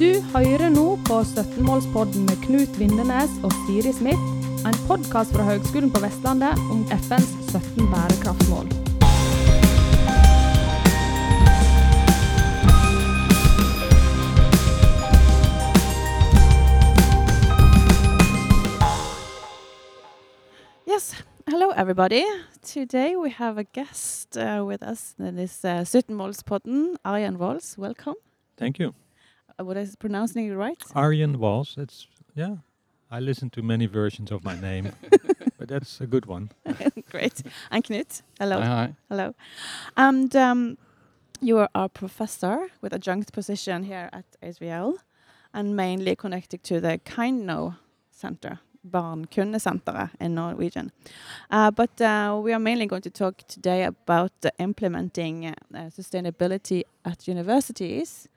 Du hører nå på 17-målspodden med Knut Vindenes og Siri Smith, en podkast fra Høgskolen på Vestlandet om FNs 17 bærekraftsmål. Yes, hello everybody. Today we have a guest uh, with us in this uh, Suttenmålspodden, Arjen Vols. Welcome. Thank you. Uh, what is pronouncing it right? Arjen Wals. It's yeah. I listen to many versions of my name, but that's a good one. Great. And Knut, hello. Hi, hi. Hello. And um, you are a professor with a adjunct position here at HVL and mainly connected to the KINDknow Center, Barnkunnesenteret in Norwegian. Uh, but uh, we are mainly going to talk today about uh, implementing uh, sustainability at universities.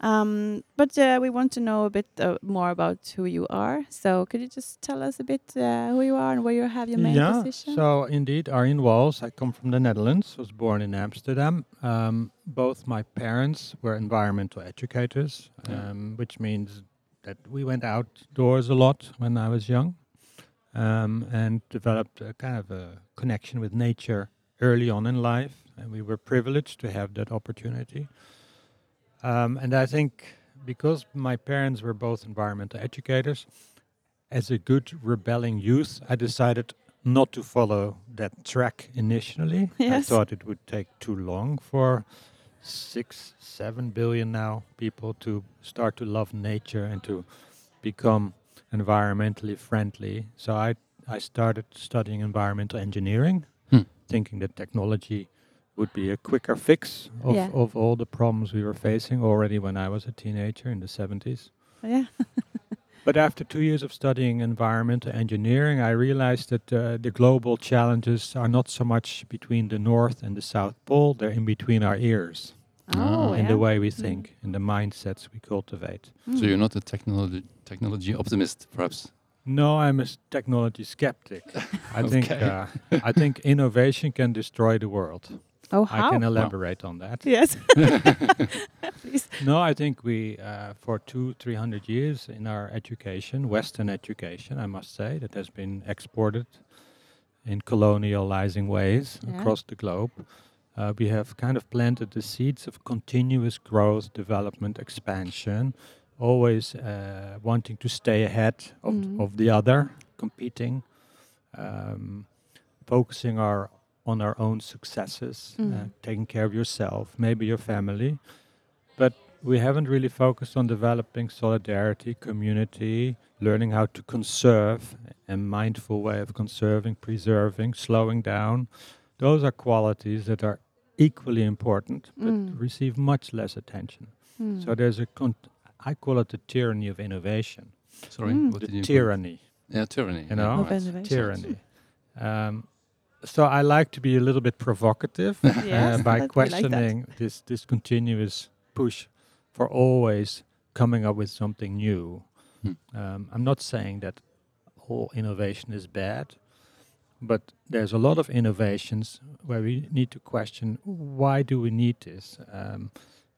Um, but uh, we want to know a bit uh, more about who you are. So could you just tell us a bit uh, who you are and where you have your main yeah. position? So indeed, Arjen Wals. I come from the Netherlands. Was born in Amsterdam. Um, both my parents were environmental educators, Yeah. um, which means that we went outdoors a lot when I was young, um, and developed a kind of a connection with nature early on in life. And we were privileged to have that opportunity. Um, and I think because my parents were both environmental educators, as a good rebelling youth, I decided not to follow that track initially. Yes. I thought it would take too long for six, seven billion now people to start to love nature and to become environmentally friendly. So I I started studying environmental engineering, Hmm. thinking that technology would be a quicker fix of, Yeah. of all the problems we were facing already when I was a teenager in the 70s. yeah. But after two years of studying environmental engineering, I realized that uh, the global challenges are not so much between the North and the South Pole, they're in between our ears, Oh, Ah. in the way we think, in the mindsets we cultivate. Mm. So you're not a technology technology optimist, perhaps? No, I'm a technology skeptic. I think uh, I think innovation can destroy the world. Oh, how? I how? can elaborate on that. Yes. Please. No, I think we, uh, for two, three hundred years in our education, Western education, I must say, that has been exported in colonializing ways Yeah. across the globe. Uh, we have kind of planted the seeds of continuous growth, development, expansion, always uh, wanting to stay ahead of, Mm. of the other, competing, um, focusing our on our own successes, uh, Mm. taking care of yourself, maybe your family, but we haven't really focused on developing solidarity, community, learning how to conserve, a mindful way of conserving, preserving, slowing down. Those are qualities that are equally important, but Mm. receive much less attention. Mm. So there's a, con- I call it the tyranny of innovation, Sorry, Mm. what the did you? tyranny Yeah, tyranny. you know, Of right. innovation. tyranny. Um, so I like to be a little bit provocative Yes, uh, by that- we like questioning this this continuous push for always coming up with something new. Hmm. Um, I'm not saying that all innovation is bad, but there's a lot of innovations where we need to question why do we need this, um,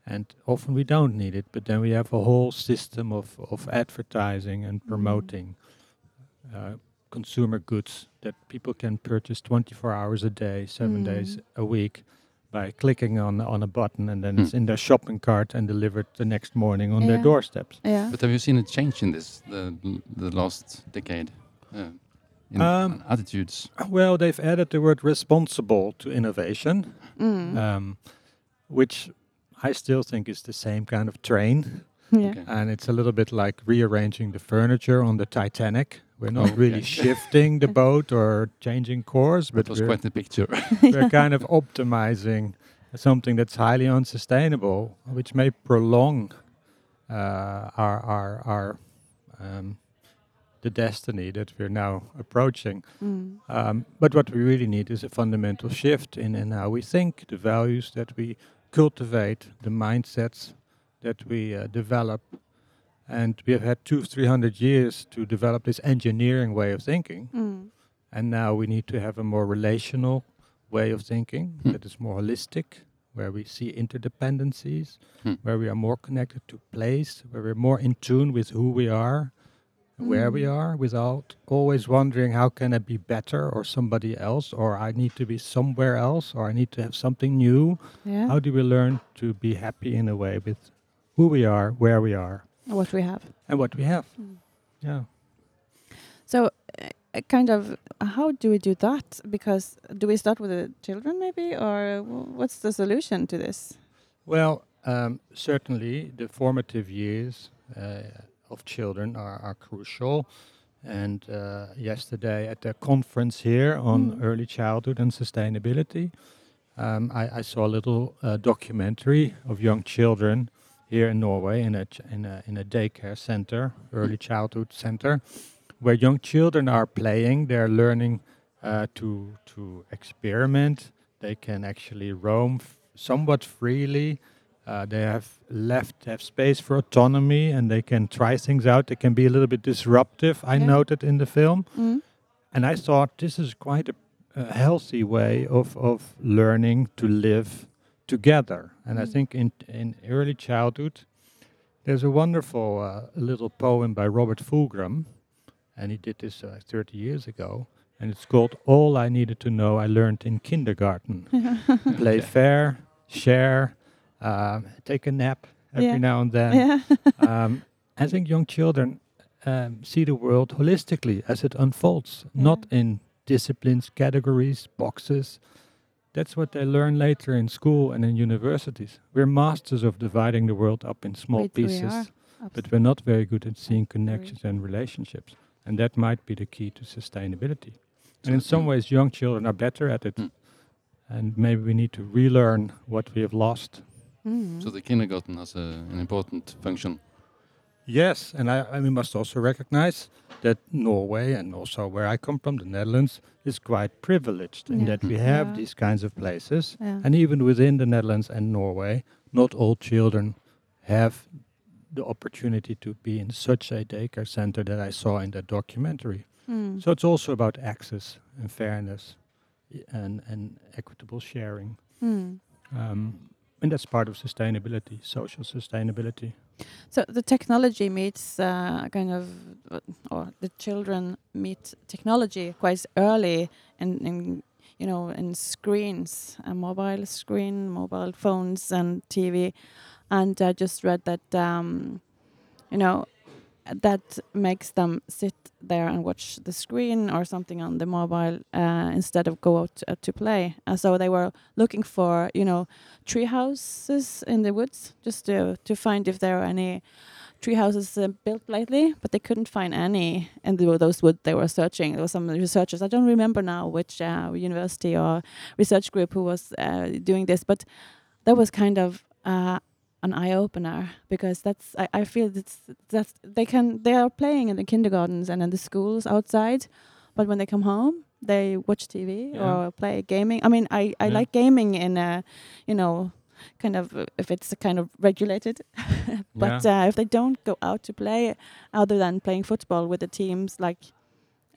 and often we don't need it. But then we have a whole system of of advertising and Mm. promoting. Uh, consumer goods that people can purchase 24 hours a day, seven days Mm. a week, by clicking on on a button, and then Hmm. it's in their shopping cart and delivered the next morning on Yeah. their doorsteps. Yeah. But have you seen a change in this the the last decade? Yeah. In Um, attitudes. Well, they've added the word responsible to innovation, Mm. um, which I still think is the same kind of train, yeah. Okay. and it's a little bit like rearranging the furniture on the Titanic. We're not Oh, really okay. shifting the boat or changing course, but That was we're quite the picture. we're kind of optimizing something that's highly unsustainable, which may prolong uh, our our our um, the destiny that we're now approaching. Mm. Um, but what we really need is a fundamental shift in, in how we think, the values that we cultivate, the mindsets that we uh, develop. And we have had two, three hundred years to develop this engineering way of thinking. Mm. And now we need to have a more relational way of thinking Hmm. that is more holistic, where we see interdependencies, Hmm. where we are more connected to place, where we're more in tune with who we are, and where we Mm. are, without always wondering how can I be better or somebody else, or I need to be somewhere else, or I need to have something new. Yeah. How do we learn to be happy in a way with who we are, where we are, what we have. and what we have? Mm. Yeah. So, uh, kind of, how do we do that? Because do we start with the children, maybe, or what's the solution to this? Well, um, certainly the formative years uh, of children are, are crucial. And uh, yesterday at the conference here on Mm. early childhood and sustainability, um, I, I saw a little uh, documentary of young children here in Norway in a, ch- in a in a daycare center, early childhood center, where young children are playing. They're learning uh, to to experiment. They can actually roam f- somewhat freely. Uh, they have left have space for autonomy, and they can try things out. They can be a little bit disruptive. I Yeah. noted in the film, Mm. and I thought this is quite a, a healthy way of of learning to live together. And I Mm. think in in early childhood, there's a wonderful uh, little poem by Robert Fulghum, and he did this uh, 30 years ago, and it's called "All I Needed to Know I Learned in Kindergarten." Play Okay. fair, share, um, take a nap every Yeah. now and then. yeah. um, I think young children um, see the world holistically as it unfolds, not in disciplines, categories, boxes. That's what they learn later in school and in universities. We're masters of dividing the world up in small We- we pieces, are. but we're not very good at seeing connections and relationships. And that might be the key to sustainability. And in some ways, young children are better at it. Mm. And maybe we need to relearn what we have lost. Mm. So the kindergarten has a, an important function. Yes, and I, I we must also recognize that Norway and also where I come from, the Netherlands, is quite privileged in Yeah. that we have Yeah. these kinds of places. yeah. And even within the Netherlands and Norway, not all children have the opportunity to be in such a daycare center that I saw in that documentary. Mm. So it's also about access and fairness and, and equitable sharing. Mm. Um, and that's part of sustainability, social sustainability. So the technology meets uh, kind of, uh, or the children meet technology quite early, in, in you know, in screens, a mobile screen, mobile phones, and TV. And I just read that, um, you know, that makes them sit there and watch the screen or something on the mobile uh, instead of go out uh, to play. So they were looking for, you know, tree houses in the woods just to to find if there are any tree houses uh, built lately, but they couldn't find any in the, those woods they were searching. There were some researchers. I don't remember now which uh, university or research group who was uh, doing this, but that was kind of an eye opener because that's I, I feel that's that's they can they are playing in the kindergartens and in the schools outside, but when they come home they watch TV Yeah. or play gaming. I mean I I Yeah. like gaming in a you know kind of uh, if it's kind of regulated but uh, if they don't go out to play other than playing football with the teams like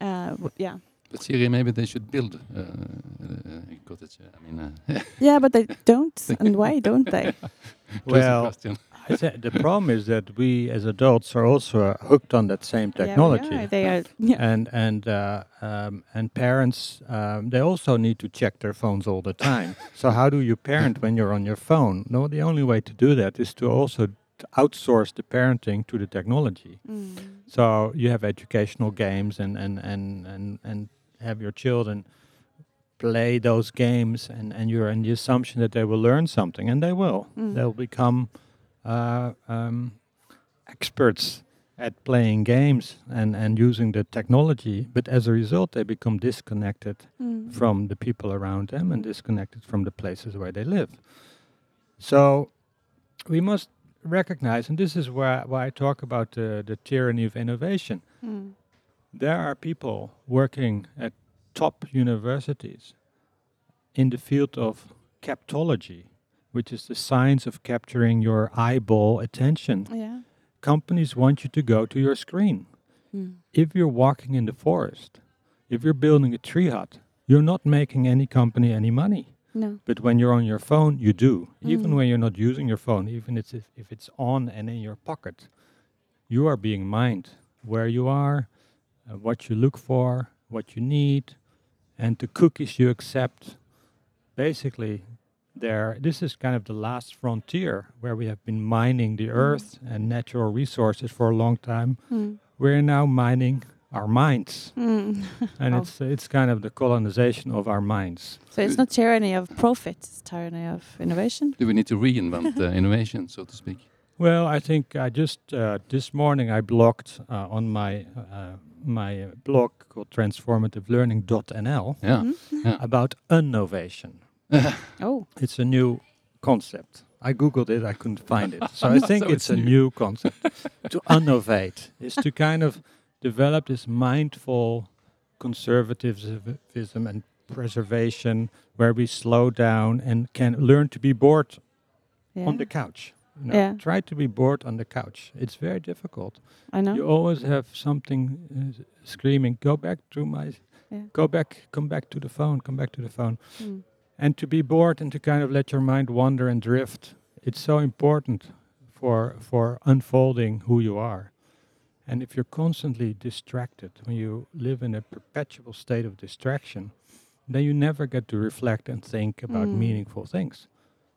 uh, w- yeah But Siri, maybe they should build uh, a cottage. uh, I mean, uh, yeah but they don't and why don't they Well. I say the problem is that we as adults are also uh, hooked on that same technology. Yeah, we technology. are. they are yeah and and uh, um, and parents um, they also need to check their phones all the time. so how do you parent when you're on your phone? No, the only way to do that is to also outsource the parenting to the technology. Mm. So you have educational games and and and and, and have your children play those games and, and you're in the assumption that they will learn something and they will. Mm. They'll become uh, um, experts at playing games and, and using the technology, but as a result they become disconnected Mm. from the people around them and disconnected from the places where they live. So we must recognize, and this is where why I talk about the, the tyranny of innovation. Mm. There are people working at top universities in the field of captology, which is the science of capturing your eyeball attention. yeah Companies want you to go to your screen. Mm. If you're walking in the forest, if you're building a tree hut, you're not making any company any money. No. But when you're on your phone, you do. Even Mm. when you're not using your phone, even if, if it's on and in your pocket, you are being mined where you are, uh, what you look for, what you need, and the cookies you accept. Basically, there. This is kind of the last frontier where we have been mining the earth and natural resources for a long time. Mm. We're now mining our minds, Mm. and Oh. it's it's kind of the colonization of our minds. So it's not tyranny of profit, it's tyranny of innovation. Do we need to reinvent uh, innovation, so to speak? Well, I think I just uh, this morning I blogged uh, on my uh, my uh, blog called transformativelearning.nl Yeah. Mhm. Yeah. about innovation. Oh. It's a new concept. I googled it, I couldn't find it. So I think So it's it's a new. new concept. to innovate is to kind of develop this mindful conservatism and preservation where we slow down and can learn to be bored Yeah. on the couch. You know, Yeah. Try to be bored on the couch. It's very difficult. I know. You always have something uh, screaming, "Go back to my, Yeah. go back, come back to the phone, come back to the phone." Mm. And to be bored and to kind of let your mind wander and drift, it's so important for for unfolding who you are. And if you're constantly distracted, when you live in a perpetual state of distraction, then you never get to reflect and think about Mm. meaningful things.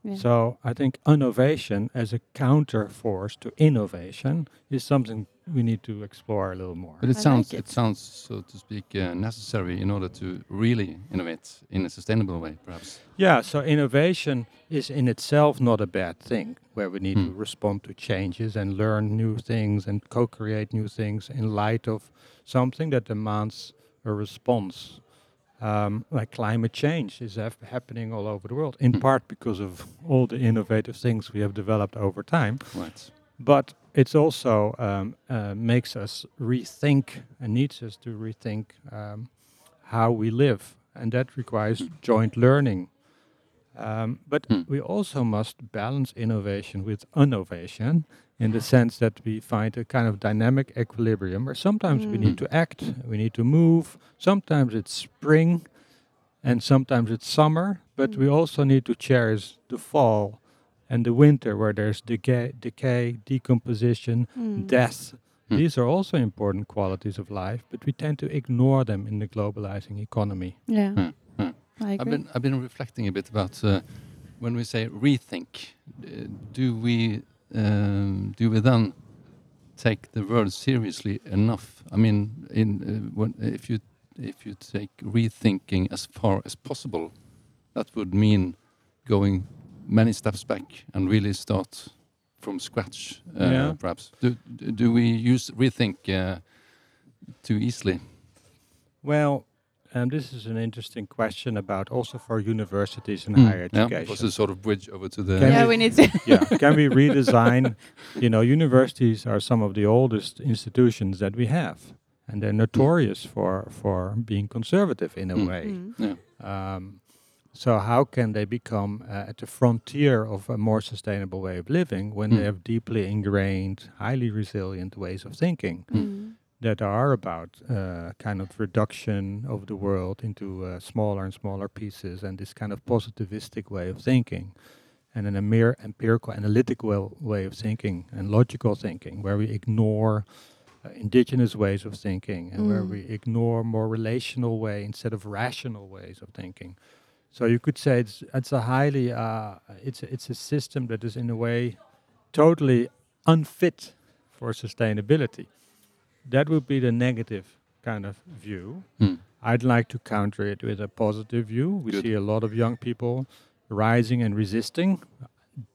Yeah. So I think innovation as a counterforce to innovation is something we need to explore a little more. But it I sounds like it. it. sounds so to speak uh, necessary in order to really innovate in a sustainable way, perhaps. Yeah, so innovation is in itself not a bad thing, where we need Hmm. to respond to changes and learn new things and co create new things in light of something that demands a response. Um, like climate change is hap- happening all over the world, in Hmm. part because of all the innovative things we have developed over time. Right. But it also um, uh, makes us rethink and needs us to rethink um, how we live, and that requires joint learning. Um, but Hmm. we also must balance innovation with innovation in the sense that we find a kind of dynamic equilibrium where sometimes we need Mm. to act, we need to move, sometimes it's spring and sometimes it's summer, but Mm. we also need to cherish the fall and the winter where there's decay, decay decomposition, Mm. death. Hmm. These are also important qualities of life, but we tend to ignore them in the globalizing economy. Yeah. I I've been I've been reflecting a bit about uh, when we say rethink. Uh, do we um, do we then take the word seriously enough? I mean, in uh, when if you if you take rethinking as far as possible, that would mean going many steps back and really start from scratch. Uh, Yeah. Perhaps do do do we use rethink uh, too easily? Well, um, this is an interesting question about also for universities and Hmm, higher Yeah, education. was a sort of bridge over to the Can yeah, we- we need to. yeah, can we redesign? You know, universities are some of the oldest institutions that we have, and they're notorious for for being conservative in a Mm. way. Mm. yeah. Um, so how can they become uh, at the frontier of a more sustainable way of living when they Mm. have deeply ingrained, highly resilient ways of thinking Mm. That are about uh, kind of reduction of the world into uh, smaller and smaller pieces and this kind of positivistic way of thinking and in a mere empirical analytical way of thinking and logical thinking where we ignore uh, indigenous ways of thinking and where Mm. we ignore more relational way instead of rational ways of thinking so you could say it's it's a highly uh, it's a, it's a system that is in a way totally unfit for sustainability that would be the negative kind of view Hmm. I'd like to counter it with a positive view. We Good. see a lot of young people rising and resisting,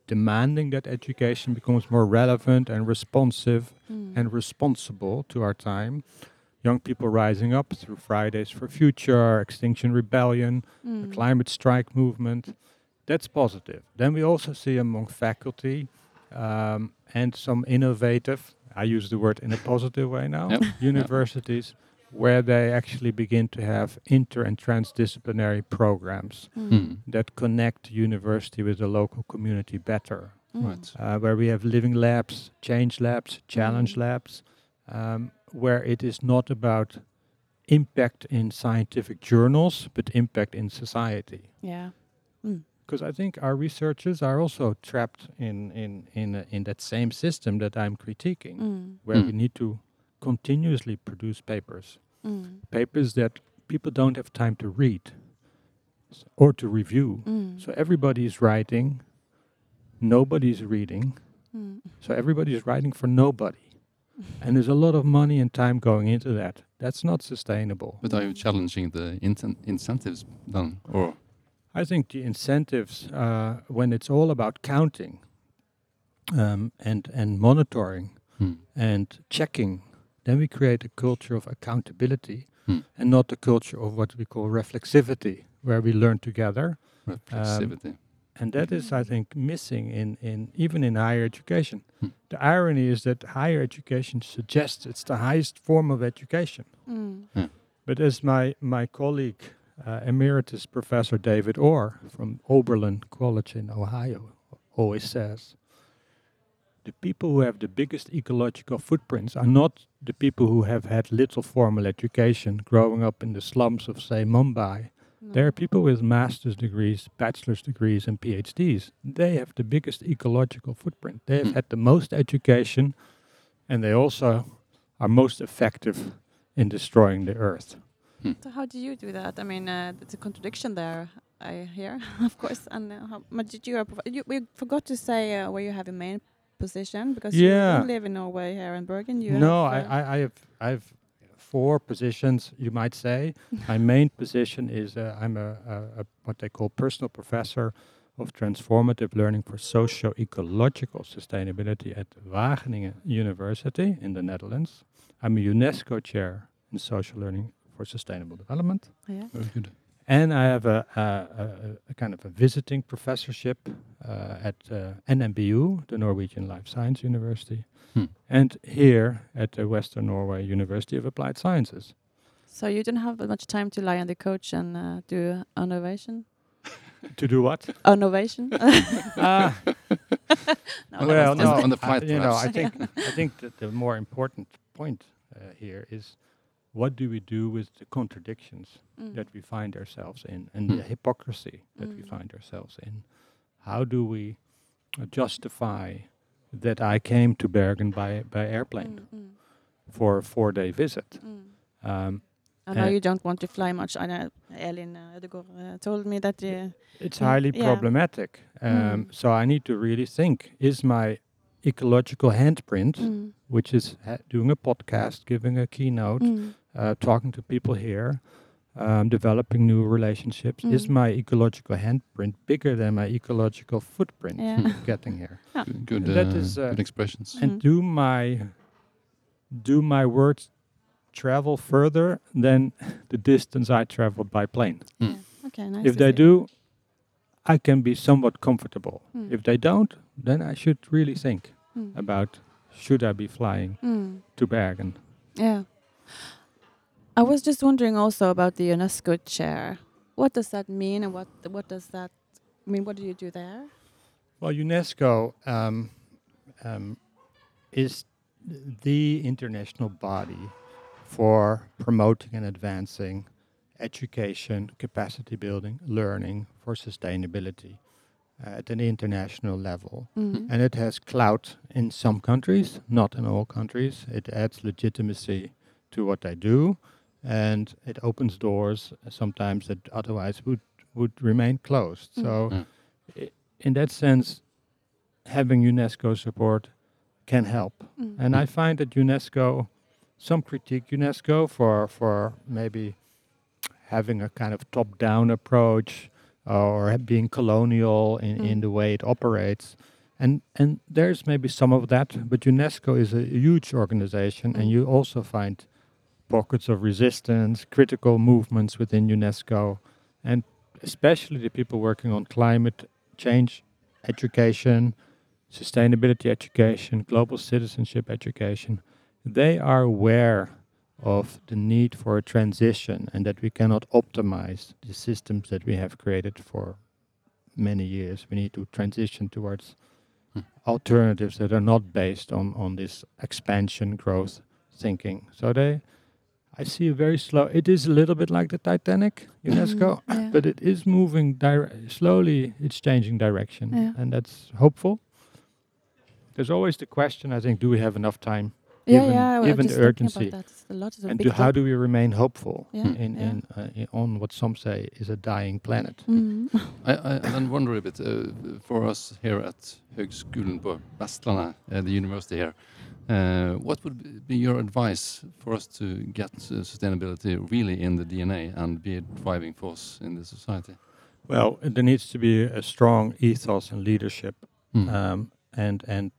demanding that education becomes more relevant and responsive Mm. and responsible to our time. Young people rising up through Fridays for Future, Extinction Rebellion, the Mm. climate strike movement. That's positive. Then we also see among faculty um, and some innovative, I use the word in a positive way now, Yep. universities where they actually begin to have inter and transdisciplinary programs Mm. Hmm. that connect university with the local community better. Mm. Right. Uh, where we have living labs, change labs, challenge Mm. labs, um, where it is not about impact in scientific journals, but impact in society. Yeah. Mm. Because I think our researchers are also trapped in in in uh, in that same system that I'm critiquing, Mm. where we Mm. need to continuously produce papers, Mm. papers that people don't have time to read or to review. Mm. So everybody is writing, nobody's reading. Mm. So everybody is writing for nobody, and there's a lot of money and time going into that. That's not sustainable. But are you challenging the incentives then, or I think the incentives, uh, when it's all about counting um, and and monitoring Hmm. and checking, then we create a culture of accountability Hmm. and not the culture of what we call reflexivity, where we learn together. reflexivity? And that is, I think, missing in, in even in higher education. Hmm. The irony is that higher education suggests it's the highest form of education. Mm. But as my, my colleague, uh, Emeritus Professor David Orr from Oberlin College in Ohio, always says, the people who have the biggest ecological footprints are not the people who have had little formal education growing up in the slums of, say, Mumbai. There are people with master's degrees, bachelor's degrees, and PhDs. They have the biggest ecological footprint. They have Hmm. had the most education, and they also are most effective in destroying the earth. So how do you do that? I mean, uh, there's a contradiction there. I hear, of course. And uh, how much did you, you? We forgot to say uh, where you have your main position because you don't live in Norway here in Bergen. You no, have, I, uh, I, I have I have four positions, you might say. My main position is uh, I'm a, a, a what they call personal professor of transformative learning for socio-ecological sustainability at Wageningen University in the Netherlands. I'm a UNESCO chair in social learning for sustainable development. yeah. Very good. And I have a, a, a, a kind of a visiting professorship uh, at uh, NMBU, the Norwegian Life Science University, Hmm. and here at the Western Norway University of Applied Sciences. So you don't have much time to lie on the couch and uh, do innovation. to do what? Innovation. Ah, No, On- well, on- no, on the I- flight, you know, I perhaps. think I think that the more important point uh, here is what do we do with the contradictions Mm. that we find ourselves in and the hypocrisy that we Mm. find ourselves in. How do we uh, justify that I came to Bergen by, by airplane Mm, mm, for a four day visit? mm. Um, I know you don't want to fly much. I know Elin uh, uh, told me that uh, it's Yeah, highly yeah. problematic. Um, Mm. So I need to really think is my ecological handprint, mm, which is ha- doing a podcast, giving a keynote, mm, uh, talking to people here, um, developing new relationships. Is Mm. my ecological handprint bigger than my ecological footprint Yeah. getting here? Yeah. Good, good, uh, is, uh, good expressions. Mhm. And do my do my words travel further than the distance I traveled by plane? Mm. yeah. Okay, nice. if they see. do, I can be somewhat comfortable. Mm. If they don't, then I should really think Mm. about should I be flying Mm. to Bergen? Yeah. I was just wondering also about the UNESCO chair. What does that mean, and what what does that I mean? What do you do there? Well, UNESCO um, um, is the international body for promoting and advancing education, capacity building, learning for sustainability uh, at an international level. Mm. And it has clout in some countries, not in all countries. It adds legitimacy to what they do, and it opens doors sometimes that otherwise would would remain closed. Mm. So, Yeah. in that sense, having UNESCO support can help. Mm. And I find that UNESCO, some critique UNESCO for for maybe having a kind of top-down approach or being colonial in, in Mm. the way it operates. And and there's maybe some of that, but UNESCO is a huge organization, and Mm. you also find pockets of resistance, critical movements within UNESCO, and especially the people working on climate change education, sustainability education, global citizenship education, they are aware of the need for a transition and that we cannot optimize the systems that we have created for many years. We need to transition towards Hmm. alternatives that are not based on, on this expansion growth thinking. So they I see a very slow. It is a little bit like the Titanic, UNESCO, Mm, yeah. but it is moving dire- slowly. It's changing direction, Yeah. and that's hopeful. There's always the question. I think: Do we have enough time? yeah, given- yeah. I was given the urgency. About that. It's a lot of a and big do, how do we remain hopeful Yeah, in, yeah. in, uh, in on what some say is a dying planet? Mm. I, I then wonder a bit uh, for us here at Høgskolen på Vestlandet, uh, the university here. Uh, what would be your advice for us to get uh, sustainability really in the DNA and be a driving force in the society? Well, there needs to be a strong ethos and leadership, Hmm. um, and and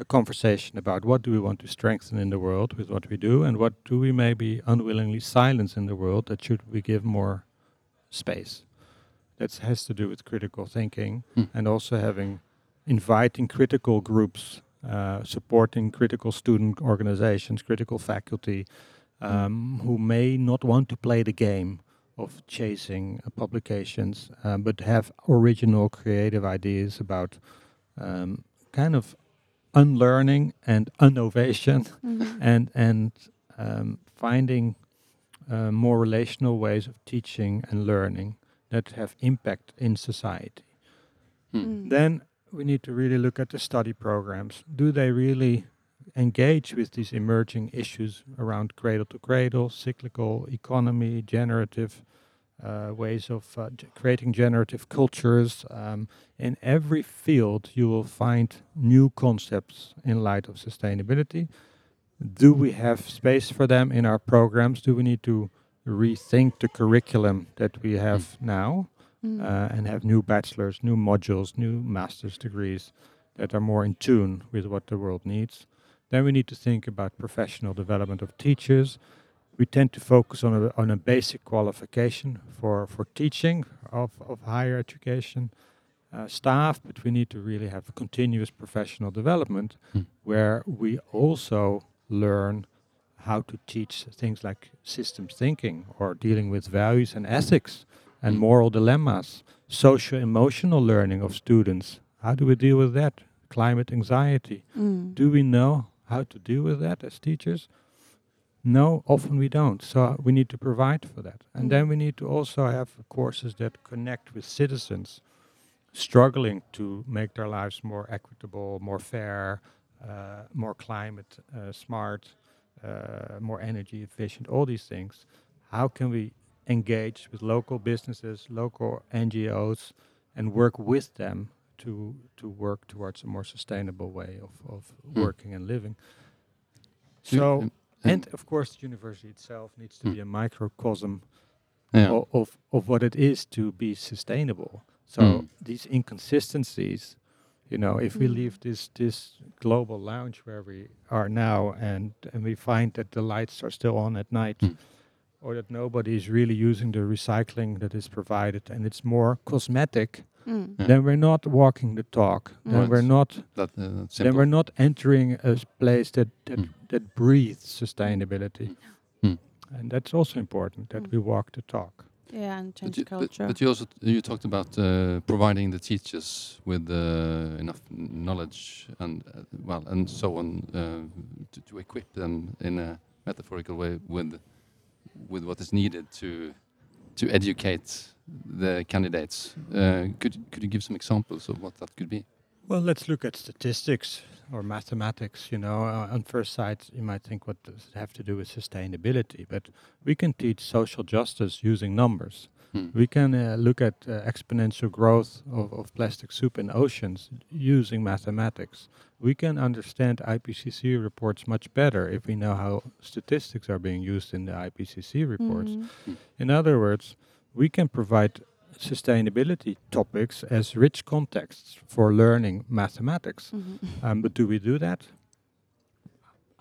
a conversation about what do we want to strengthen in the world with what we do, and what do we maybe unwillingly silence in the world that should we give more space. That has to do with critical thinking Hmm. and also having inviting critical groups, uh, supporting critical student organizations, critical faculty, um, who may not want to play the game of chasing uh, publications, um, but have original creative ideas about um, kind of unlearning and innovation Mhm. and and um, finding uh, more relational ways of teaching and learning that have impact in society. Mm. Then we need to really look at the study programs. Do they really engage with these emerging issues around cradle to cradle, cyclical economy, generative uh, ways of uh, creating generative cultures? Um, in every field, you will find new concepts in light of sustainability. Do we have space for them in our programs? Do we need to rethink the curriculum that we have now? Mm. uh, and have new bachelors, new modules, new master's degrees that are more in tune with what the world needs. Then we need to think about professional development of teachers. We tend to focus on a, on a basic qualification for, for teaching of, of higher education uh, staff, but we need to really have a continuous professional development Hmm. where we also learn how to teach things like systems thinking or dealing with values and ethics and Mm. moral dilemmas, social emotional learning of students. How do we deal with that? Climate anxiety. Mm. Do we know how to deal with that as teachers? No, often we don't. So we need to provide for that. And then Mm. we need to also have courses that connect with citizens struggling to make their lives more equitable, more fair, uh, more climate uh, smart, uh, more energy efficient, all these things. How can we engage with local businesses, local NGOs, and work with them to to work towards a more sustainable way of, of Hmm. working and living? So, and of course, the university itself needs to Hmm. be a microcosm yeah. of, of what it is to be sustainable. So Mm. these inconsistencies, you know, if we Mm. leave this this global lounge where we are now, and and we find that the lights are still on at night, Mm. Or that nobody is really using the recycling that is provided, and it's more cosmetic, Mm. Yeah. then we're not walking the talk. Then Right. we're not. that, uh, Then we're not entering a place that that, Mm. that breathes sustainability. Mm. And that's also important that Mm. we walk the talk. Yeah, and But change you, culture. but you also you talked about uh, providing the teachers with uh, enough knowledge and uh, well and so on uh, to, to equip them in a metaphorical way with with what is needed to to educate the candidates. Uh, could could you give some examples of what that could be? Well, let's look at statistics or mathematics. You know, uh, on first sight, you might think, what does it have to do with sustainability? But we can teach social justice using numbers. Hmm. We can uh, look at uh, exponential growth of, of plastic soup in oceans using mathematics. We can understand IPCC reports much better if we know how statistics are being used in the IPCC reports. Mm. In other words, we can provide sustainability topics as rich contexts for learning mathematics. Mhm. Um, but do we do that?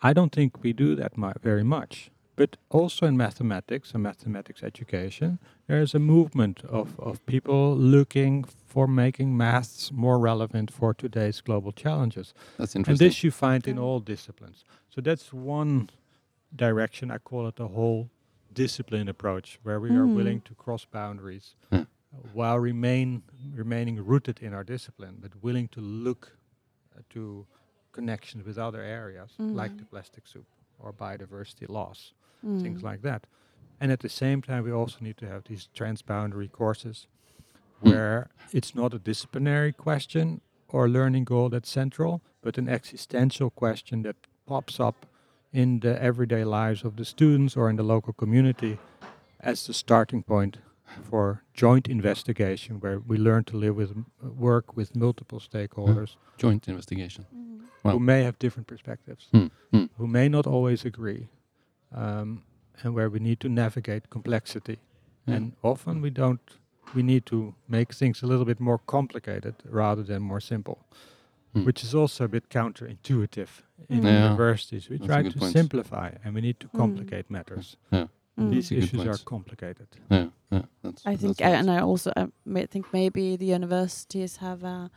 I don't think we do that mu- very much. But also in mathematics and mathematics education, there is a movement of, of people looking for making maths more relevant for today's global challenges. That's interesting. And this you find in all disciplines. So that's one direction. I call it a whole discipline approach, where we are Mm. willing to cross boundaries Yeah. while remain remaining rooted in our discipline, but willing to look uh, to connections with other areas, like Mm. the plastic soup or biodiversity loss. Things like that. And at the same time, we also need to have these transboundary courses Mm. where it's not a disciplinary question or learning goal that's central, but an existential question that pops up in the everyday lives of the students or in the local community as the starting point for joint investigation, where we learn to live with, work with multiple stakeholders Joint investigation. Mm. Wow. who may have different perspectives, Hmm. Hmm. who may not always agree, um, and where we need to navigate complexity. Yeah. And often we don't. We need to make things a little bit more complicated rather than more simple, Hmm. which is also a bit counterintuitive in Mm. Yeah. universities. We That's try to point. simplify, and we need to Mm. complicate matters. Mm. These Good issues are complicated. Yeah, yeah. That's, I think, that's uh, right. and I also uh, may think maybe the universities have uh,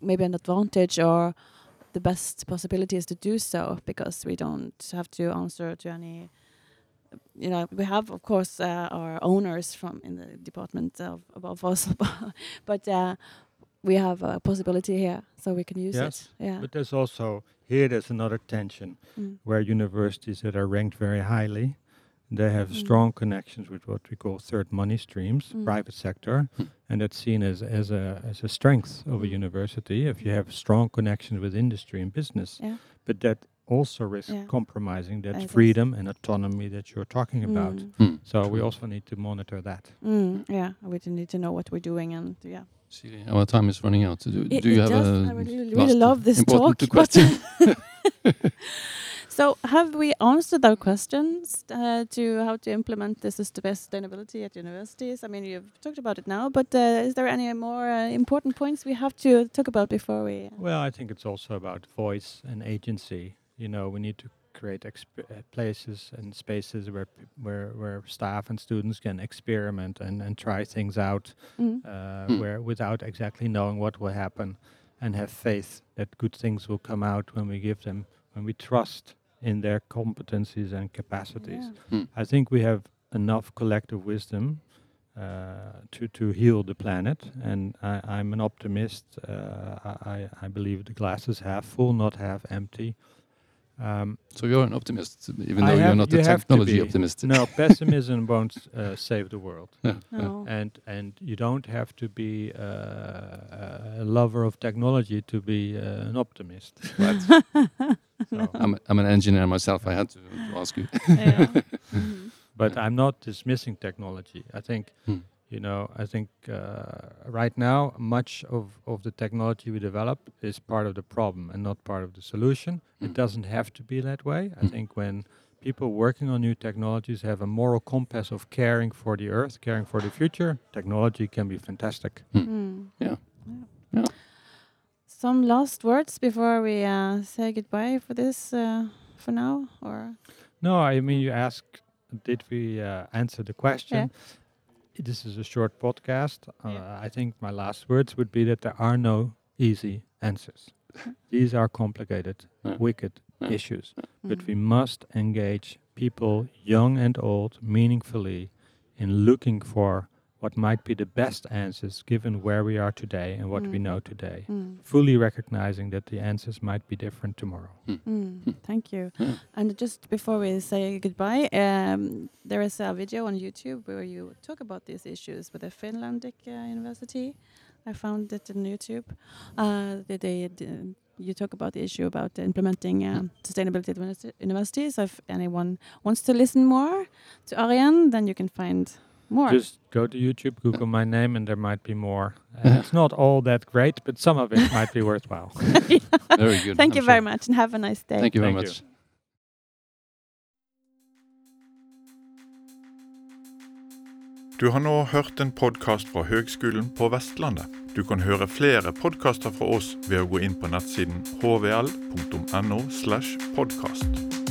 maybe an advantage or the best possibility is to do so because we don't have to answer to any. You know, we have of course uh, our owners from in the department of above us, but uh, we have a possibility here, so we can use Yes, it. Yeah. But there's also here there's another tension Mm. where universities that are ranked very highly, they have Mm. strong connections with what we call third money streams, Mm. private sector, Mm. and that's seen as, as a as a strength of a Mm. university if you have strong connections with industry and business. Yeah. But that also risks Yeah. compromising that I guess. freedom and autonomy that you're talking about. Mm. Hmm. So we also need to monitor that. Mm, yeah, we need to know what we're doing, and yeah. See, our time is running out. Do, It- do you have does. a I really, really love this important talk. question? but- so, have we answered our questions uh, to how to implement this sust- sustainability at universities? I mean, you've talked about it now, but uh, is there any more uh, important points we have to talk about before we? Well, I think it's also about voice and agency. You know, we need to create exp- uh, places and spaces where where where staff and students can experiment and, and try things out, Mm. uh, Hmm. where without exactly knowing what will happen, and have faith that good things will come out when we give them when we trust in their competencies and capacities. Yeah. Hmm. I think we have enough collective wisdom uh, to to heal the planet, and I, I'm an optimist. Uh, I, I- I believe the glass is half full, not half empty. Um, So you're an optimist, even I though you're not you a technology optimist. no, pessimism won't uh, save the world, Yeah, yeah. No. and and you don't have to be uh, a lover of technology to be uh, an optimist. So, I'm, I'm an engineer myself. I had to, to ask you. yeah. Mhm. but I'm not dismissing technology. I think, Hmm. you know, I think uh, right now much of, of the technology we develop is part of the problem and not part of the solution. Hmm. It doesn't have to be that way. I Hmm. think when people working on new technologies have a moral compass of caring for the earth, caring for the future, technology can be fantastic. Mm. Yeah. Yeah. Yeah. Some last words before we uh, say goodbye for this uh, for now, or No, I mean, you asked, did we uh, answer the question? This is a short podcast. Uh, Yeah. I think my last words would be that there are no easy answers. These are complicated, Yeah. wicked Yeah. issues, but Mm. we must engage people, young and old, meaningfully in looking for what might be the best answers given where we are today and what we Mm. know today. Mm. Fully recognizing that the answers might be different tomorrow. Mm, thank you. Yeah. And just before we say goodbye, um, there is a video on YouTube where you talk about these issues with the Finlandic uh, University. I found it on YouTube. Uh, they, they, d- you talk about the issue about implementing um, sustainability at universi- universities. If anyone wants to listen more to Ariane, then you can find more. Just go to YouTube, Google my name, and there might be more. And it's not all that great, but some of it might be worthwhile. Very good. Thank I'm you sure. very much and have a nice day. Thank you very Thank you. much. Du har nå hørt en podkast fra Høgskolen på Vestlandet. Du kan høre flere podkaster fra oss ved å gå inn på nettsiden hvl.no. slash podkast.